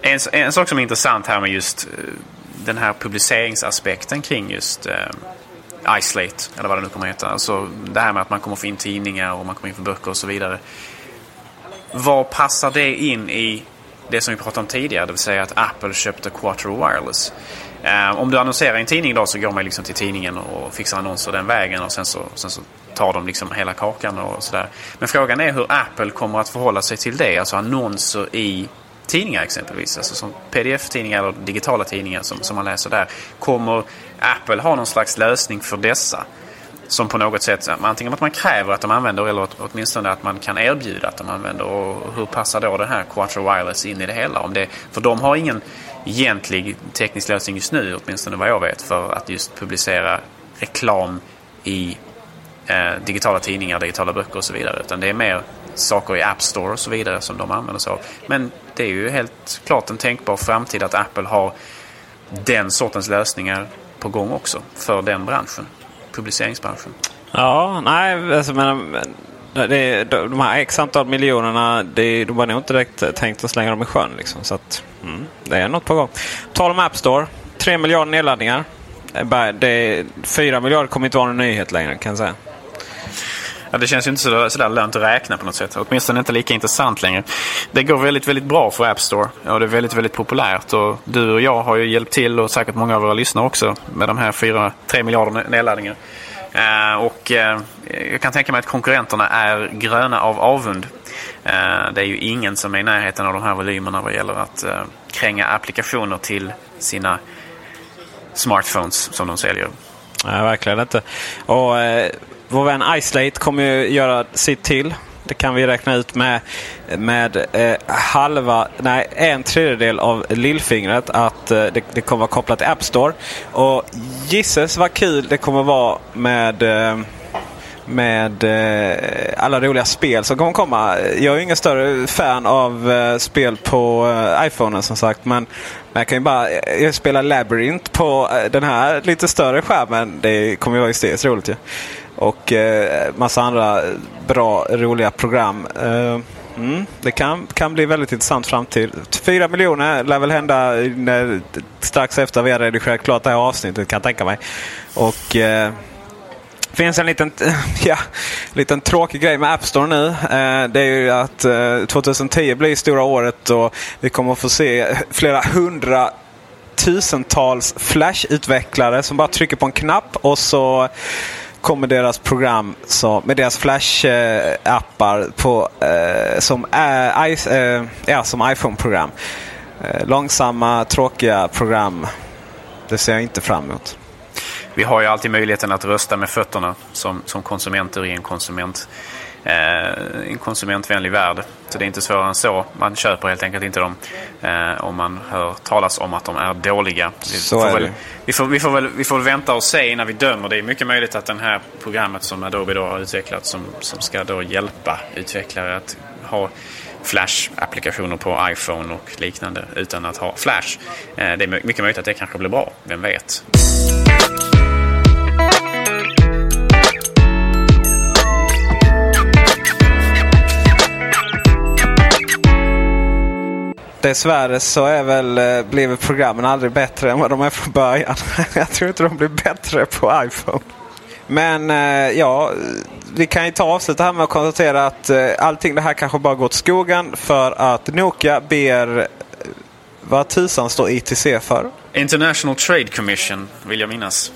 En, en sak som är intressant här med just den här publiceringsaspekten kring just eh, Islate, eller vad det nu kommer att heta. Alltså det här med att man kommer få in tidningar och man kommer in för böcker och så vidare. Vad passar det in i det som vi pratade om tidigare, det vill säga att Apple köpte Quattro Wireless? Eh, om du annonserar i en tidning idag så går man liksom till tidningen och fixar annonser den vägen och sen så, sen så tar de liksom hela kakan och sådär. Men frågan är hur Apple kommer att förhålla sig till det, alltså annonser i tidningar exempelvis, alltså som pdf-tidningar eller digitala tidningar som, som man läser där. Kommer Apple ha någon slags lösning för dessa? som på något sätt, antingen att man kräver att de använder eller åtminstone att man kan erbjuda att de använder. Och hur passar då det här Quattro Wireless in i det hela? Om det, för de har ingen egentlig teknisk lösning just nu, åtminstone vad jag vet, för att just publicera reklam i eh, digitala tidningar, digitala böcker och så vidare. Utan det är mer saker i App Store och så vidare som de använder sig av. Men det är ju helt klart en tänkbar framtid att Apple har den sortens lösningar på gång också för den branschen, publiceringsbranschen. Ja, nej, alltså, men, det, de här x antal miljonerna, det, de har nog inte direkt tänkt att slänga dem i sjön. Liksom, så att, mm, det är något på gång. Tal om App Store. 3 miljarder nedladdningar. Det, 4 miljarder kommer inte vara någon nyhet längre kan jag säga. Ja, det känns ju inte sådär, sådär lönt att räkna på något sätt. Åtminstone inte lika intressant längre. Det går väldigt, väldigt bra för App Store. Och det är väldigt, väldigt populärt. Och du och jag har ju hjälpt till och säkert många av våra lyssnare också med de här 4-3 miljarder nedladdningar. Uh, och uh, jag kan tänka mig att konkurrenterna är gröna av avund. Uh, det är ju ingen som är i närheten av de här volymerna vad gäller att kränga applikationer till sina smartphones som de säljer. Nej, verkligen inte. Och vår vän Islate kommer ju göra sitt till. Det kan vi räkna ut med, med eh, halva, nej en tredjedel av lillfingret att eh, det, det, kommer vara kopplat till App Store. Och gisses vad kul det kommer vara med eh, med eh, alla roliga spel som kommer komma. Jag är ingen större fan av eh, spel på eh, iPhonen som sagt. Men, men jag kan ju bara eh, jag spela Labyrinth på eh, den här lite större skärmen. Det kommer ju vara hysteriskt roligt ju. Ja. Och eh, massa andra bra, roliga program. Eh, mm, det kan, kan bli väldigt intressant framtid. Fyra miljoner lär väl hända när, strax efter vi har redigerat klart det här avsnittet kan jag tänka mig. Och eh, finns en liten, ja, liten tråkig grej med App Store nu. Eh, det är ju att eh, 2010 blir stora året och vi kommer att få se flera hundra tusentals Flash-utvecklare som bara trycker på en knapp och så kommer deras program så, med deras Flash-appar på, eh, som, äh, eh, ja, som iPhone-program. Eh, långsamma, tråkiga program. Det ser jag inte fram emot. Vi har ju alltid möjligheten att rösta med fötterna som, som konsumenter i en konsument eh, en konsumentvänlig värld. Så det är inte svårare än så. Man köper helt enkelt inte dem eh, om man hör talas om att de är dåliga. Vi, så får, väl, vi, får, vi, får väl, vi får vänta och se innan vi dömer. Det är mycket möjligt att det här programmet som Adobe då har utvecklat som, som ska då hjälpa utvecklare att ha Flash-applikationer på iPhone och liknande utan att ha Flash. Eh, det är mycket möjligt att det kanske blir bra. Vem vet? Dessvärre så är väl, eh, blir programmen aldrig bättre än vad de är från början. Jag tror inte de blir bättre på iPhone. Men eh, ja, vi kan ju ta avsluta här med att konstatera att eh, allting det här kanske bara gått skogen för att Nokia ber vad tusan står ITC för? International Trade Commission vill jag minnas.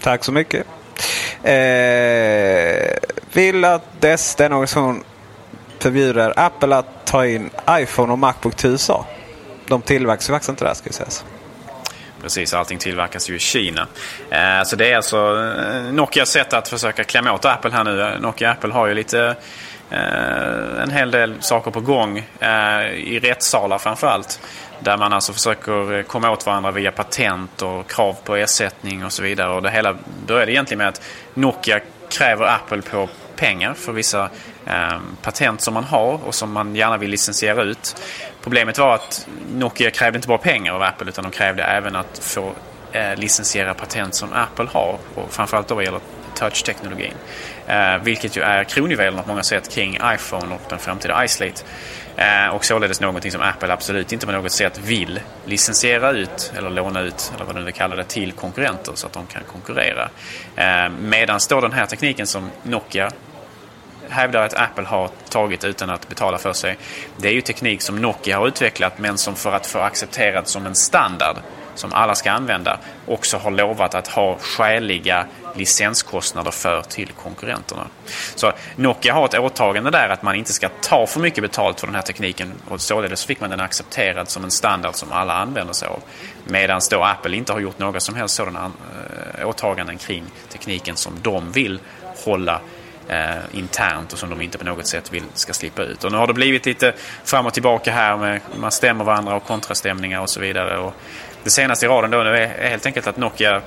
Tack så mycket. Eh, vill att dess, den organisation förbjuder Apple att ta in iPhone och Macbook till USA. De tillverkas ju faktiskt inte där ska sägas. Precis, allting tillverkas ju i Kina. Eh, så det är alltså eh, Nokias sätt att försöka klämma åt Apple här nu. Eh, Nokia Apple har ju lite eh, en hel del saker på gång eh, i rättssalar framförallt. Där man alltså försöker komma åt varandra via patent och krav på ersättning och så vidare. Och det hela började egentligen med att Nokia kräver Apple på pengar för vissa eh, patent som man har och som man gärna vill licensiera ut. Problemet var att Nokia krävde inte bara pengar av Apple utan de krävde även att få eh, licensiera patent som Apple har och framförallt då vad gäller touch-teknologin. Eh, vilket ju är kronjuvelen på många sätt kring iPhone och den framtida iSlate. Eh, och således någonting som Apple absolut inte på något sätt vill licensiera ut eller låna ut eller vad du vill kalla det till konkurrenter så att de kan konkurrera. Eh, medan då den här tekniken som Nokia hävdar att Apple har tagit utan att betala för sig. Det är ju teknik som Nokia har utvecklat men som för att få accepterat som en standard som alla ska använda också har lovat att ha skäliga licenskostnader för till konkurrenterna. Så Nokia har ett åtagande där att man inte ska ta för mycket betalt för den här tekniken och således fick man den accepterad som en standard som alla använder sig av. Medan då Apple inte har gjort några som helst sådana eh, åtaganden kring tekniken som de vill hålla eh, internt och som de inte på något sätt vill ska slippa ut. Och nu har det blivit lite fram och tillbaka här med man stämmer varandra och kontrastämningar och så vidare. Och det senaste i raden då nu är helt enkelt att Nokia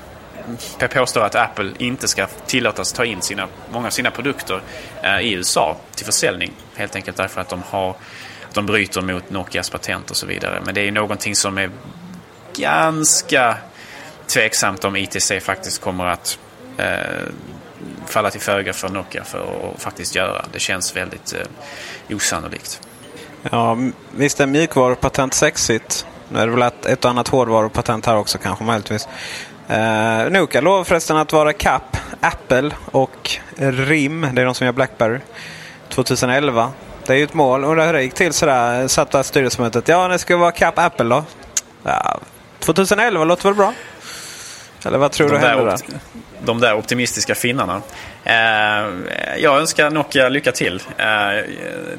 påstår att Apple inte ska tillåtas ta in sina, många av sina produkter eh, i USA till försäljning. Helt enkelt därför att de, har, de bryter mot Nokias patent och så vidare. Men det är någonting som är ganska tveksamt om ITC faktiskt kommer att eh, falla till föga för Nokia för att faktiskt göra. Det känns väldigt eh, osannolikt. Ja, visst är mjukvarupatent sexigt. Nu är det väl ett, ett annat hårdvarupatent här också kanske möjligtvis. Eh, Nokia lovar förresten att vara kapp Apple och RIM, det är de som gör Blackberry, 2011. Det är ju ett mål. Undrar hur det gick till sådär. Satt där styrelsemötet. Ja, det ska vara kapp Apple då. Ja, 2011 låter väl bra? Eller vad tror de du händer där? De där optimistiska finnarna. Eh, jag önskar Nokia lycka till. Eh,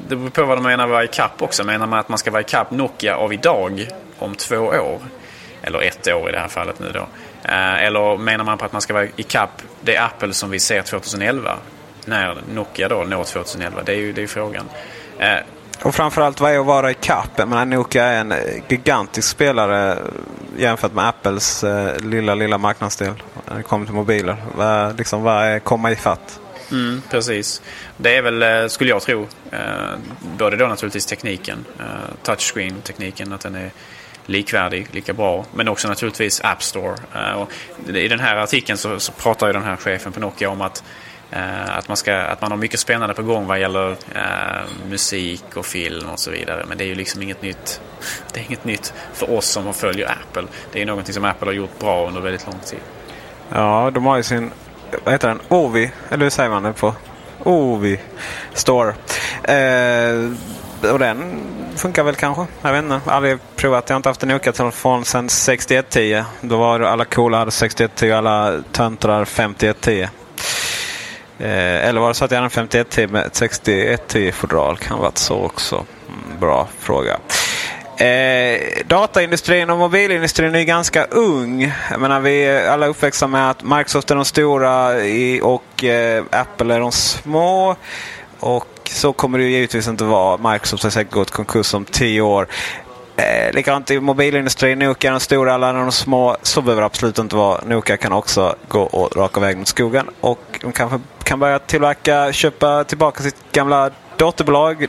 det beror på vad de menar vara i kapp också. Menar man att man ska vara i kapp Nokia av idag om två år? Eller ett år i det här fallet nu då. Eh, eller menar man på att man ska vara i kapp det Apple som vi ser 2011? När Nokia då når 2011? Det är ju, det är frågan. Eh, och framförallt vad är att vara i kapp? Jag menar, Nokia är en gigantisk spelare jämfört med Apples eh, lilla, lilla marknadsdel när det kommer till mobiler. Vad, liksom, vad är komma ifatt? Mm, precis. Det är väl, eh, skulle jag tro, eh, både då naturligtvis tekniken, eh, touchscreen-tekniken, att den är likvärdig, lika bra. Men också naturligtvis App Store. Eh, och I den här artikeln så, så pratar ju den här chefen på Nokia om att eh, att, man ska, att man har mycket spännande på gång vad gäller eh, musik och film och så vidare. Men det är ju liksom inget nytt. Det är inget nytt för oss som följer Apple. Det är någonting som Apple har gjort bra under väldigt lång tid. Ja, de har ju sin, vad heter den, Ovi, eller hur säger man det på? Ovi Store. Eh, och den funkar väl kanske. Jag vet inte. Aldrig provat. Jag har inte haft en Nokia-telefon sedan 6110. Då var alla coola hade 6110 och alla töntar 5110. Eh, eller var det så att jag hade en 5110 med 6110 fodral? Kan ha varit så också. Mm, bra fråga. Eh, dataindustrin och mobilindustrin är ganska ung. Jag menar, vi är alla uppväxta med att Microsoft är de stora i, och eh, Apple är de små. Och så kommer det ju givetvis inte vara. Microsoft har säkert gått konkurs om tio år. Eh, likadant i mobilindustrin. Nokia är de stora, alla är de små. Så behöver det absolut inte vara. Nokia kan också gå och raka vägen mot skogen. Och de kanske kan börja tillverka, köpa tillbaka sitt gamla dotterbolag.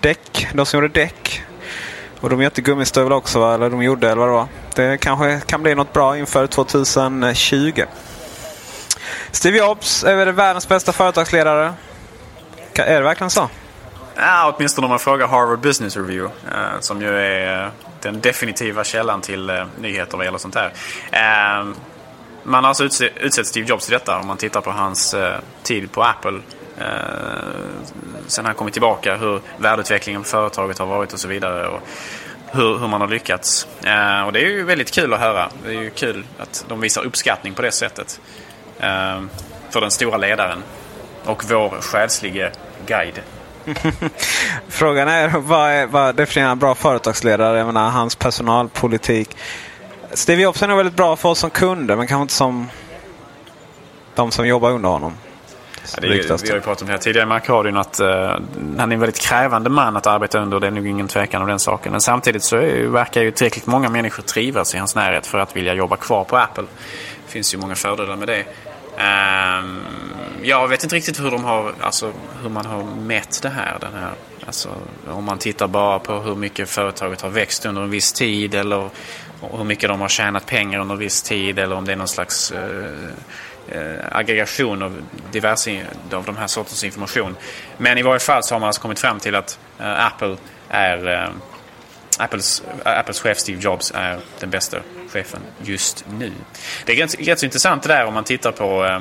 Däck, de som gjorde däck. Och de gör inte gummistövlar också, va? eller de gjorde, eller vad det var. Det kanske kan bli något bra inför 2020. Steve Jobs är väl världens bästa företagsledare. Är det verkligen så? Ja, åtminstone om man frågar Harvard Business Review. Eh, som ju är eh, den definitiva källan till eh, nyheter vad gäller sånt här. Eh, man har alltså utsett, Steve Jobs till detta om man tittar på hans eh, tid på Apple. Eh, sen han kommit tillbaka, hur värdeutvecklingen för företaget har varit och så vidare. Och hur, hur man har lyckats. Eh, och det är ju väldigt kul att höra. Det är ju kul att de visar uppskattning på det sättet. Eh, för den stora ledaren och vår själslige guide. Frågan är vad, är, vad definierar en bra företagsledare? Jag menar, hans personalpolitik. Steve Jobs är nog väldigt bra för oss som kunder men kanske inte som de som jobbar under honom. Ja, är, vi har ju pratat om det här tidigare i Markradion att uh, han är en väldigt krävande man att arbeta under. Det är nog ingen tvekan om den saken. Men samtidigt så är, verkar ju tillräckligt många människor trivas i hans närhet för att vilja jobba kvar på Apple. Det finns ju många fördelar med det. Um, jag vet inte riktigt hur, de har, alltså, hur man har mätt det här. Den här alltså, om man tittar bara på hur mycket företaget har växt under en viss tid eller hur mycket de har tjänat pengar under en viss tid eller om det är någon slags eh, eh aggregation av diverse av de här sortens information. Men i varje fall så har man alltså kommit fram till att eh, Apple är eh, Apples, eh, Apples chef Steve Jobs är den bästa chefen just nu. Det är rätt, rätt så intressant det där om man tittar på eh,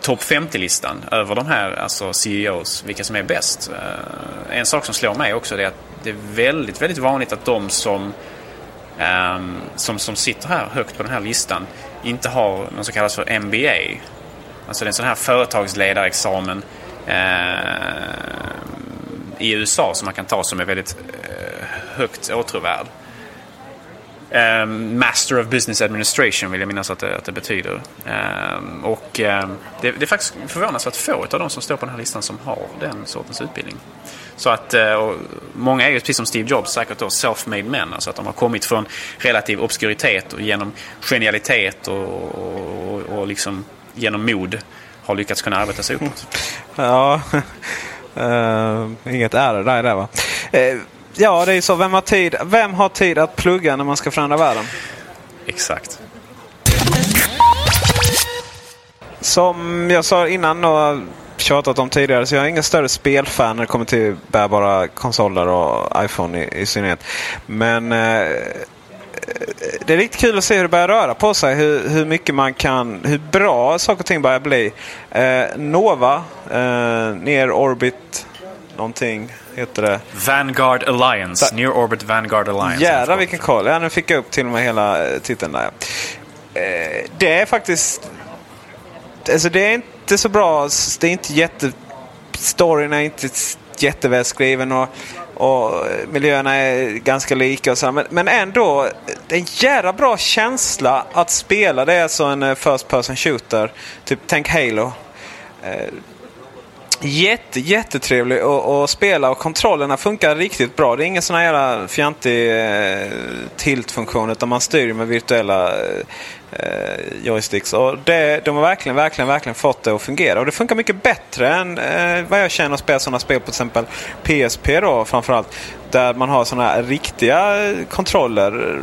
topp 50-listan över de här alltså CEOs, vilka som är bäst. Eh, en sak som slår mig också är att det är väldigt, väldigt vanligt att de som, Ehm, som, som sitter här högt på den här listan inte har något som kallas för MBA. Alltså det är en sån här företagsledarexamen eh, i USA som man kan ta som är väldigt eh, högt åtråvärd. Um, Master of Business Administration vill jag minnas att det, att det betyder. Um, och um, det, det, är faktiskt förvånansvärt få av de som står på den här listan som har den sortens utbildning. Så att, uh, många är ju precis som Steve Jobs säkert då self-made men. Alltså att de har kommit från relativ obskuritet och genom genialitet och, och, och, och liksom genom mod har lyckats kunna arbeta sig uppåt. ja, uh, inget ära där, där va. Uh, Ja, det är så. Vem har, tid, vem har tid att plugga när man ska förändra världen? Exakt. Som jag sa innan och tjatat om tidigare så jag är ingen större spelfan när det kommer till bärbara konsoler och iPhone i, i synnerhet. Men eh, det är riktigt kul att se hur det börjar röra på sig. Hur, hur mycket man kan, hur bra saker och ting börjar bli. Eh, Nova, eh, Near Orbit någonting heter det. Vanguard Alliance. Da Near Orbit Vanguard Alliance. Jädrar vilken koll. Ja, nu fick jag upp till och med hela eh, titeln där. Eh, det är faktiskt... Alltså det är inte så bra. Det är inte jätte... Storyn är inte jättevälskriven och, och miljöerna är ganska lika och så. Men, men ändå, det är en jävla bra känsla att spela. Det är alltså en eh, First Person Shooter. Typ, tänk Halo. Jätte, jättetrevlig att spela och kontrollerna funkar riktigt bra. Det är ingen sån här jävla fjantig eh, tiltfunktion utan man styr med virtuella eh, joysticks. Och det, de har verkligen, verkligen, verkligen fått det att fungera. Och det funkar mycket bättre än eh, vad jag känner att spela sådana spel på till exempel PSP då framförallt. Där man har sådana riktiga kontroller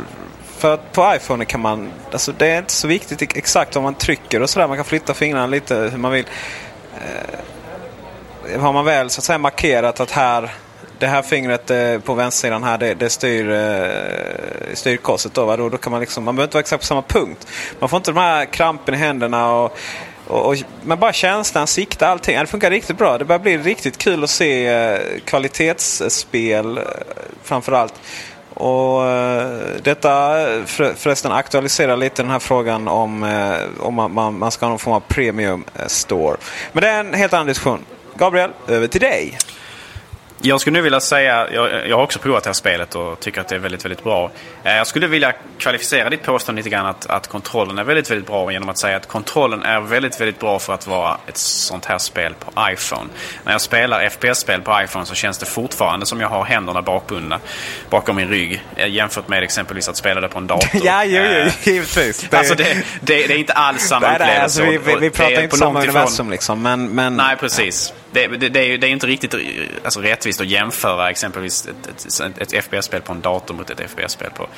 för att på iPhone kan man, alltså det är inte så viktigt exakt vad man trycker och sådär. Man kan flytta fingrarna lite hur man vill. Eh, har man väl så att säga markerat att här det här fingret eh, på vänstersidan här det, det styr eh, styrkorset. Då, då, då kan man, liksom, man behöver inte vara exakt på samma punkt. Man får inte de här krampen i händerna. och, och, och men bara känslan, sikta, allting. Det funkar riktigt bra. Det börjar bli riktigt kul att se eh, kvalitetsspel eh, framförallt. Och eh, detta för, förresten aktualiserar lite den här frågan om, eh, om man, man, man ska ha någon form av premium eh, store. Men det är en helt annan diskussion. Gabriel, över till dig. Jag skulle nu vilja säga, jag, jag, har också provat det här spelet och tycker att det är väldigt, väldigt bra. Eh, jag skulle vilja kvalificera ditt påstående lite grann att, att kontrollen är väldigt, väldigt bra genom att säga att kontrollen är väldigt, väldigt bra för att vara ett sånt här spel på iPhone. När jag spelar FPS-spel på iPhone så känns det fortfarande som jag har händerna bakbundna bakom min rygg eh, jämfört med exempelvis att spela det på en dator. ja, jo, jo, eh, givetvis. Det... Alltså det, det, det, är inte alls samma upplevelse. Alltså vi, vi, vi pratar inte samma universum liksom. Men, men... Nej, precis det, det, det, är, det är inte riktigt alltså, rättvist att jämföra exempelvis ett, ett, ett FPS-spel på en dator mot ett FPS-spel på,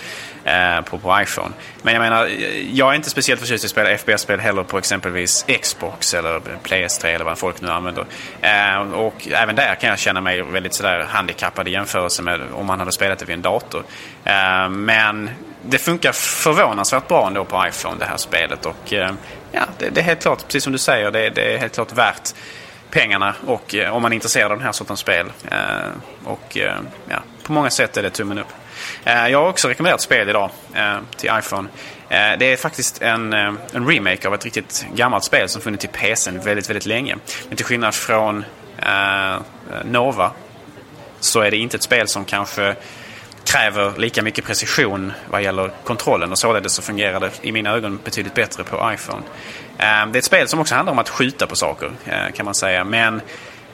eh, på, på iPhone. Men jag menar, jag är inte speciellt förtjust i att spela FPS-spel heller på exempelvis Xbox eller PS3 eller vad folk nu använder. Eh, och även där kan jag känna mig väldigt sådär handikappad i jämförelse med om man hade spelat det vid en dator. Eh, men det funkar förvånansvärt bra ändå på iPhone det här spelet och eh, ja, det, det, är helt klart, precis som du säger, det, det är helt klart värt pengarna och eh, om man är intresserad av den här sortens spel. Eh, och eh, ja, på många sätt är det tummen upp. jag har också rekommenderat spel idag till iPhone. Det är faktiskt en, en remake av ett riktigt gammalt spel som funnits i PC väldigt, väldigt länge. Men till skillnad från Nova så är det inte ett spel som kanske kräver lika mycket precision vad gäller kontrollen och således så fungerar det i mina ögon betydligt bättre på iPhone. Ehm, det är ett spel som också handlar om att skjuta på saker eh, kan man säga. Men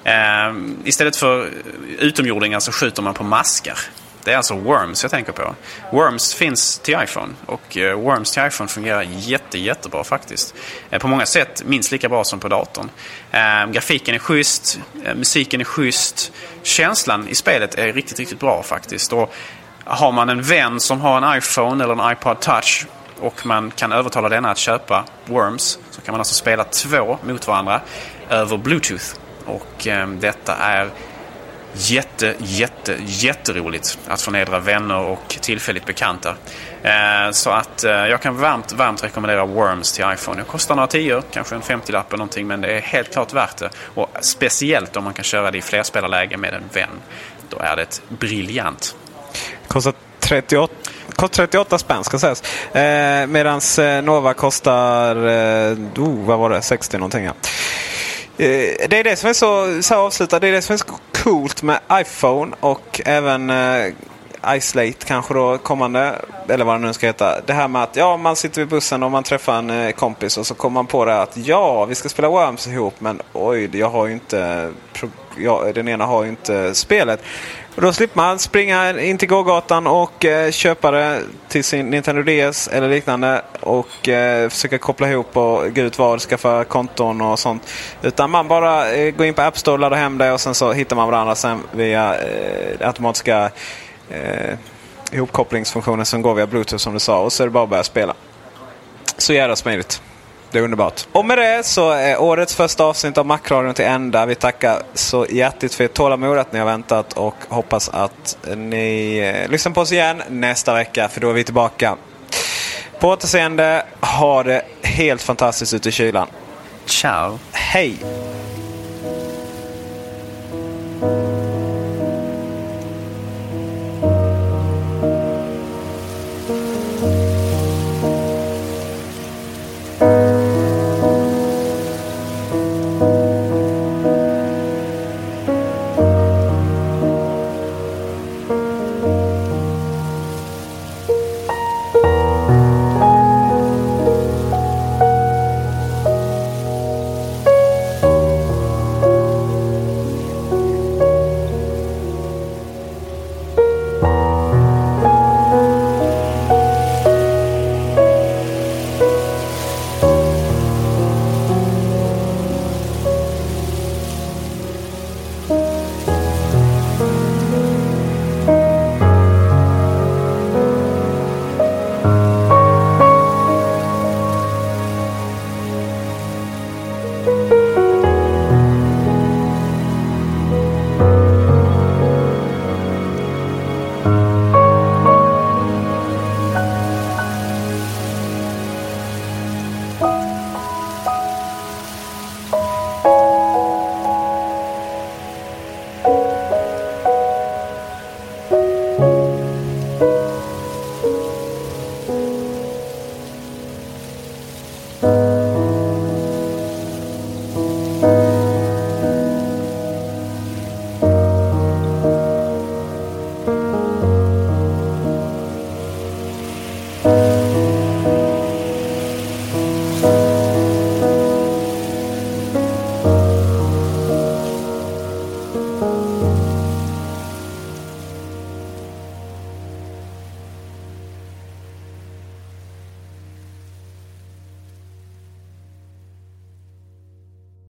ehm, istället för utomjordingar så skjuter man på maskar. Det är alltså Worms jag tänker på. Worms finns till iPhone och eh, Worms till iPhone fungerar jätte, jättebra faktiskt. Eh, på många sätt minst lika bra som på datorn. Ehm, grafiken är schysst, musiken är schysst. Känslan i spelet är riktigt, riktigt bra faktiskt. Och har man en vän som har en iPhone eller en iPod touch och man kan övertala denna att köpa Worms så kan man alltså spela två mot varandra över Bluetooth. Och eh, detta är jätte, jätte, jätteroligt att förnedra vänner och tillfälligt bekanta. Eh, så att eh, jag kan varmt, varmt rekommendera Worms till iPhone. Det kostar några tior, kanske en 50-lapp eller någonting, men det är helt klart värt det. Och speciellt om man kan köra det i flerspelarläge med en vän. Då är det briljant. Kostar 38 Kostar 38 spänn ska sägas. Eh, Medan eh, Nova kostar, eh, oh, vad var det, 60 någonting. Ja. Eh, det är det som är så, så avsluta, det är det som är så coolt med iPhone och även eh, iSlate kanske då kommande, eller vad det nu ska heta. Det här med att ja, man sitter vid bussen och man träffar en eh, kompis och så kommer man på det att ja, vi ska spela Worms ihop men oj, jag har ju inte, ja, den ena har ju inte spelet. Och då slipper man springa in till gågatan och eh, köpa det till sin Nintendo DS eller liknande och eh, försöka koppla ihop och gå ut var, skaffa konton och sånt. Utan man bara eh, går in på App Store, laddar hem det och sen så hittar man varandra sen via eh, automatiska eh, ihopkopplingsfunktionen som går via Bluetooth som du sa. Och så är det bara att börja spela. Så jävla smidigt. Det är underbart. Och med det så är årets första avsnitt av Macradion till ända. Vi tackar så hjärtligt för ert tålamod att ni har väntat och hoppas att ni eh, lyssnar på oss igen nästa vecka för då är vi tillbaka. På återseende. Ha det helt fantastiskt ute i kylan. Ciao. Hej! Thank